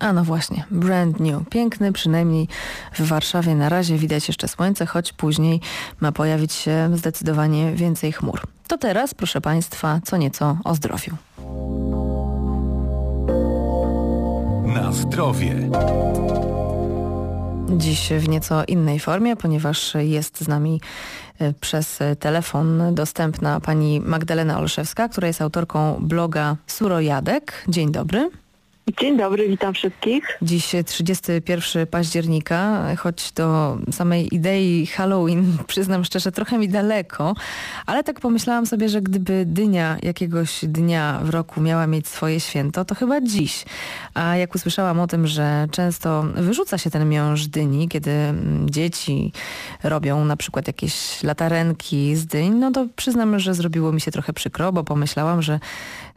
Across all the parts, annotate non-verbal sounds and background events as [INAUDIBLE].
A no właśnie, brand new. Piękny, przynajmniej w Warszawie na razie widać jeszcze słońce, choć później ma pojawić się zdecydowanie więcej chmur. To teraz, proszę Państwa, co nieco o zdrowiu. Na zdrowie. Dziś w nieco innej formie, ponieważ jest z nami e, przez telefon dostępna pani Magdalena Olszewska, która jest autorką bloga Surojadek. Dzień dobry. Dzień dobry, witam wszystkich. Dziś 31 października, choć do samej idei Halloween, [LAUGHS] przyznam szczerze, trochę mi daleko, ale tak pomyślałam sobie, że gdyby dynia jakiegoś dnia w roku miała mieć swoje święto, to chyba dziś. A jak usłyszałam o tym, że często wyrzuca się ten miąższ dyni, kiedy mm, dzieci robią na przykład jakieś latarenki z dyń, no to przyznam, że zrobiło mi się trochę przykro, bo pomyślałam, że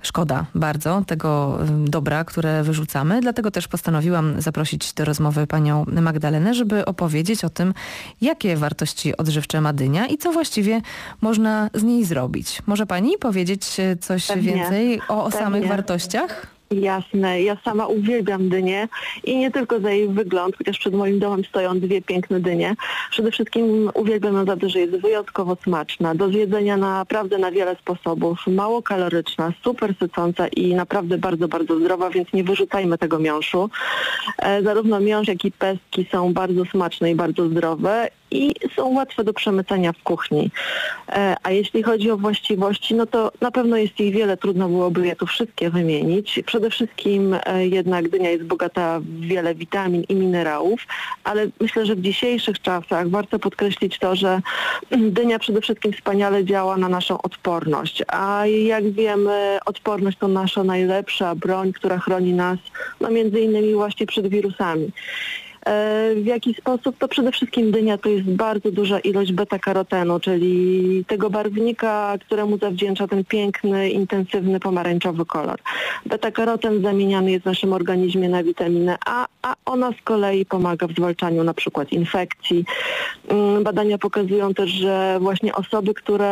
szkoda bardzo tego dobra, które wyrzucamy. Dlatego też postanowiłam zaprosić do rozmowy panią Magdalenę, żeby opowiedzieć o tym, jakie wartości odżywcze ma dynia i co właściwie można z niej zrobić. Może pani powiedzieć coś Pewnie. więcej o, o samych wartościach? Jasne, ja sama uwielbiam dynię i nie tylko za jej wygląd, chociaż przed moim domem stoją dwie piękne dynie. Przede wszystkim uwielbiam ją za to, że jest wyjątkowo smaczna, do zjedzenia naprawdę na wiele sposobów, mało kaloryczna, super sycąca i naprawdę bardzo, bardzo zdrowa, więc nie wyrzucajmy tego miąższu. E, zarówno miąższ, jak i pestki są bardzo smaczne i bardzo zdrowe i są łatwe do przemycenia w kuchni. E, a jeśli chodzi o właściwości, no to na pewno jest ich wiele, trudno byłoby je tu wszystkie wymienić. Przede wszystkim e, jednak dynia jest bogata w wiele witamin i minerałów, ale myślę, że w dzisiejszych czasach warto podkreślić to, że dynia przede wszystkim wspaniale działa na naszą odporność, a jak wiemy, odporność to nasza najlepsza broń, która chroni nas no między innymi właśnie przed wirusami. E, W jaki sposób? To przede wszystkim dynia to jest bardzo duża ilość beta-karotenu, czyli tego barwnika, któremu zawdzięcza ten piękny, intensywny pomarańczowy kolor. Beta-karoten zamieniany jest w naszym organizmie na witaminę A, a ona z kolei pomaga w zwalczaniu na przykład infekcji. Mm, Badania pokazują też, że właśnie osoby, które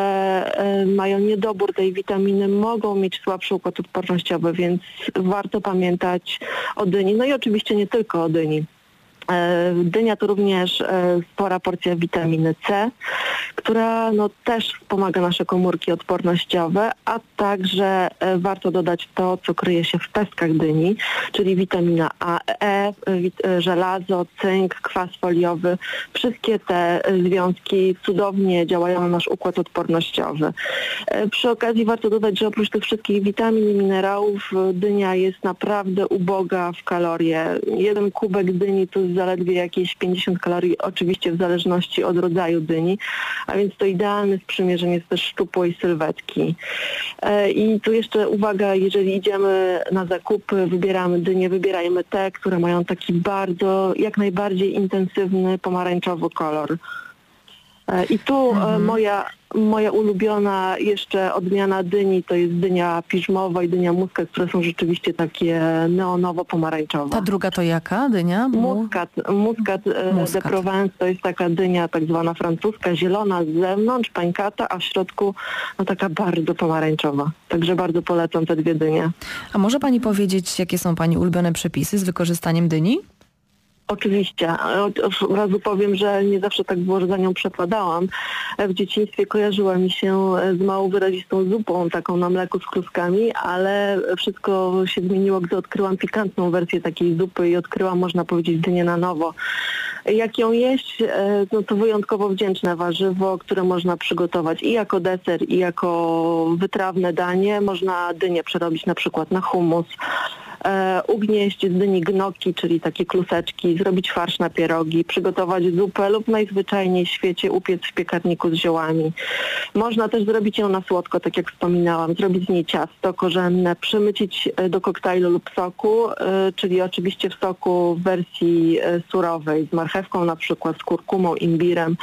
e, mają niedobór tej witaminy mogą mieć słabszy układ odpornościowy, więc warto pamiętać o dyni. No i oczywiście nie tylko o dyni. E, Dynia to również e, spora porcja witaminy C, która no, też wspomaga nasze komórki odpornościowe, a także e, warto dodać to, co kryje się w pestkach dyni, czyli witamina A, E, wit- e, żelazo, cynk, kwas foliowy. Wszystkie te e, związki cudownie działają na nasz układ odpornościowy. Przy okazji warto dodać, że oprócz tych wszystkich witamin i minerałów dynia jest naprawdę uboga w kalorie. Jeden kubek dyni to zaledwie jakieś 50 kalorii, oczywiście w zależności od rodzaju dyni, a więc to idealny sprzymierzeń jest też szczupłej sylwetki. I tu jeszcze uwaga, jeżeli idziemy na zakupy, wybieramy dynie, wybierajmy te, które mają taki bardzo, jak najbardziej intensywny pomarańczowy kolor. E, I tu e, moja, moja ulubiona jeszcze odmiana dyni to jest dynia piżmowa i dynia muskat, które są rzeczywiście takie neonowo-pomarańczowe. Ta druga to jaka dynia? Mu- Muskat, muskat, e, Muskat. de Provence to jest taka dynia tak zwana francuska, zielona z zewnątrz, pańkata, a w środku no taka bardzo pomarańczowa. Także bardzo polecam te dwie dynie. A może pani powiedzieć, jakie są pani ulubione przepisy z wykorzystaniem dyni? Oczywiście. Od razu powiem, że nie zawsze tak było, że za nią przepadałam. W dzieciństwie kojarzyła mi się z mało wyrazistą zupą, taką na mleku z kluskami, ale wszystko się zmieniło, gdy odkryłam pikantną wersję takiej zupy i odkryłam, można powiedzieć, dynię na nowo. Jak ją jeść, e, no to wyjątkowo wdzięczne warzywo, które można przygotować i jako deser, i jako wytrawne danie. Można dynię przerobić na przykład na hummus, e, ugnieść z dyni gnoki, czyli takie kluseczki, zrobić farsz na pierogi, przygotować zupę lub najzwyczajniej w świecie upiec w piekarniku z ziołami. Można też zrobić ją na słodko, tak jak wspominałam, zrobić z niej ciasto korzenne, przemycić e, do koktajlu lub soku, e, czyli oczywiście w soku w wersji e, surowej, z marchewką na przykład, z kurkumą, imbirem.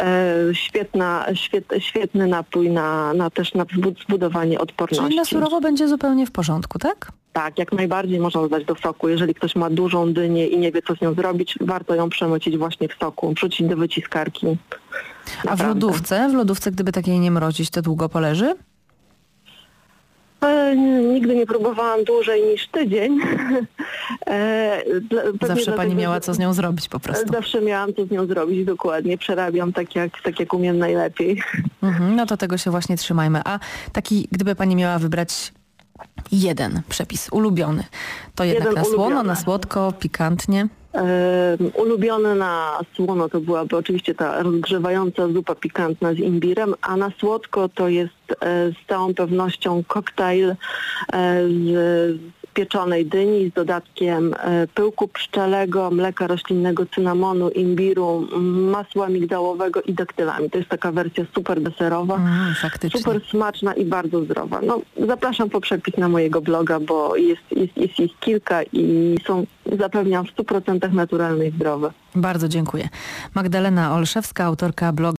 E, Świetna, świet, świetny napój na, na też na zbudowanie odporności. Czyli na surowo będzie zupełnie w porządku, tak? Tak, jak najbardziej można dodać do soku. Jeżeli ktoś ma dużą dynię i nie wie, co z nią zrobić, warto ją przemycić właśnie w soku, wrzucić do wyciskarki. A w lodówce? W lodówce, gdyby takiej nie mrozić, to długo poleży? E, nigdy nie próbowałam dłużej niż tydzień. [LAUGHS] E, dla- Zawsze pani dlatego, miała co z nią zrobić po prostu. Zawsze miałam co z nią zrobić, dokładnie. Przerabiam tak jak, tak jak umiem najlepiej. Mhm, no to tego się właśnie trzymajmy. A taki, gdyby pani miała wybrać jeden przepis ulubiony, to jednak Jeden na słono, ulubiony. na słodko, pikantnie. Ulubione na słono to byłaby oczywiście ta rozgrzewająca zupa pikantna z imbirem, a na słodko to jest e, z całą pewnością koktajl e, z pieczonej dyni z dodatkiem e, pyłku pszczelego, mleka roślinnego, cynamonu, imbiru, masła migdałowego i daktylami. To jest taka wersja super deserowa. Mm. Super smaczna i bardzo zdrowa. No, zapraszam po przepis na mojego bloga, bo jest, jest, jest ich kilka i są, zapewniam, w 100% naturalne i zdrowe. Bardzo dziękuję. Magdalena Olszewska, autorka bloga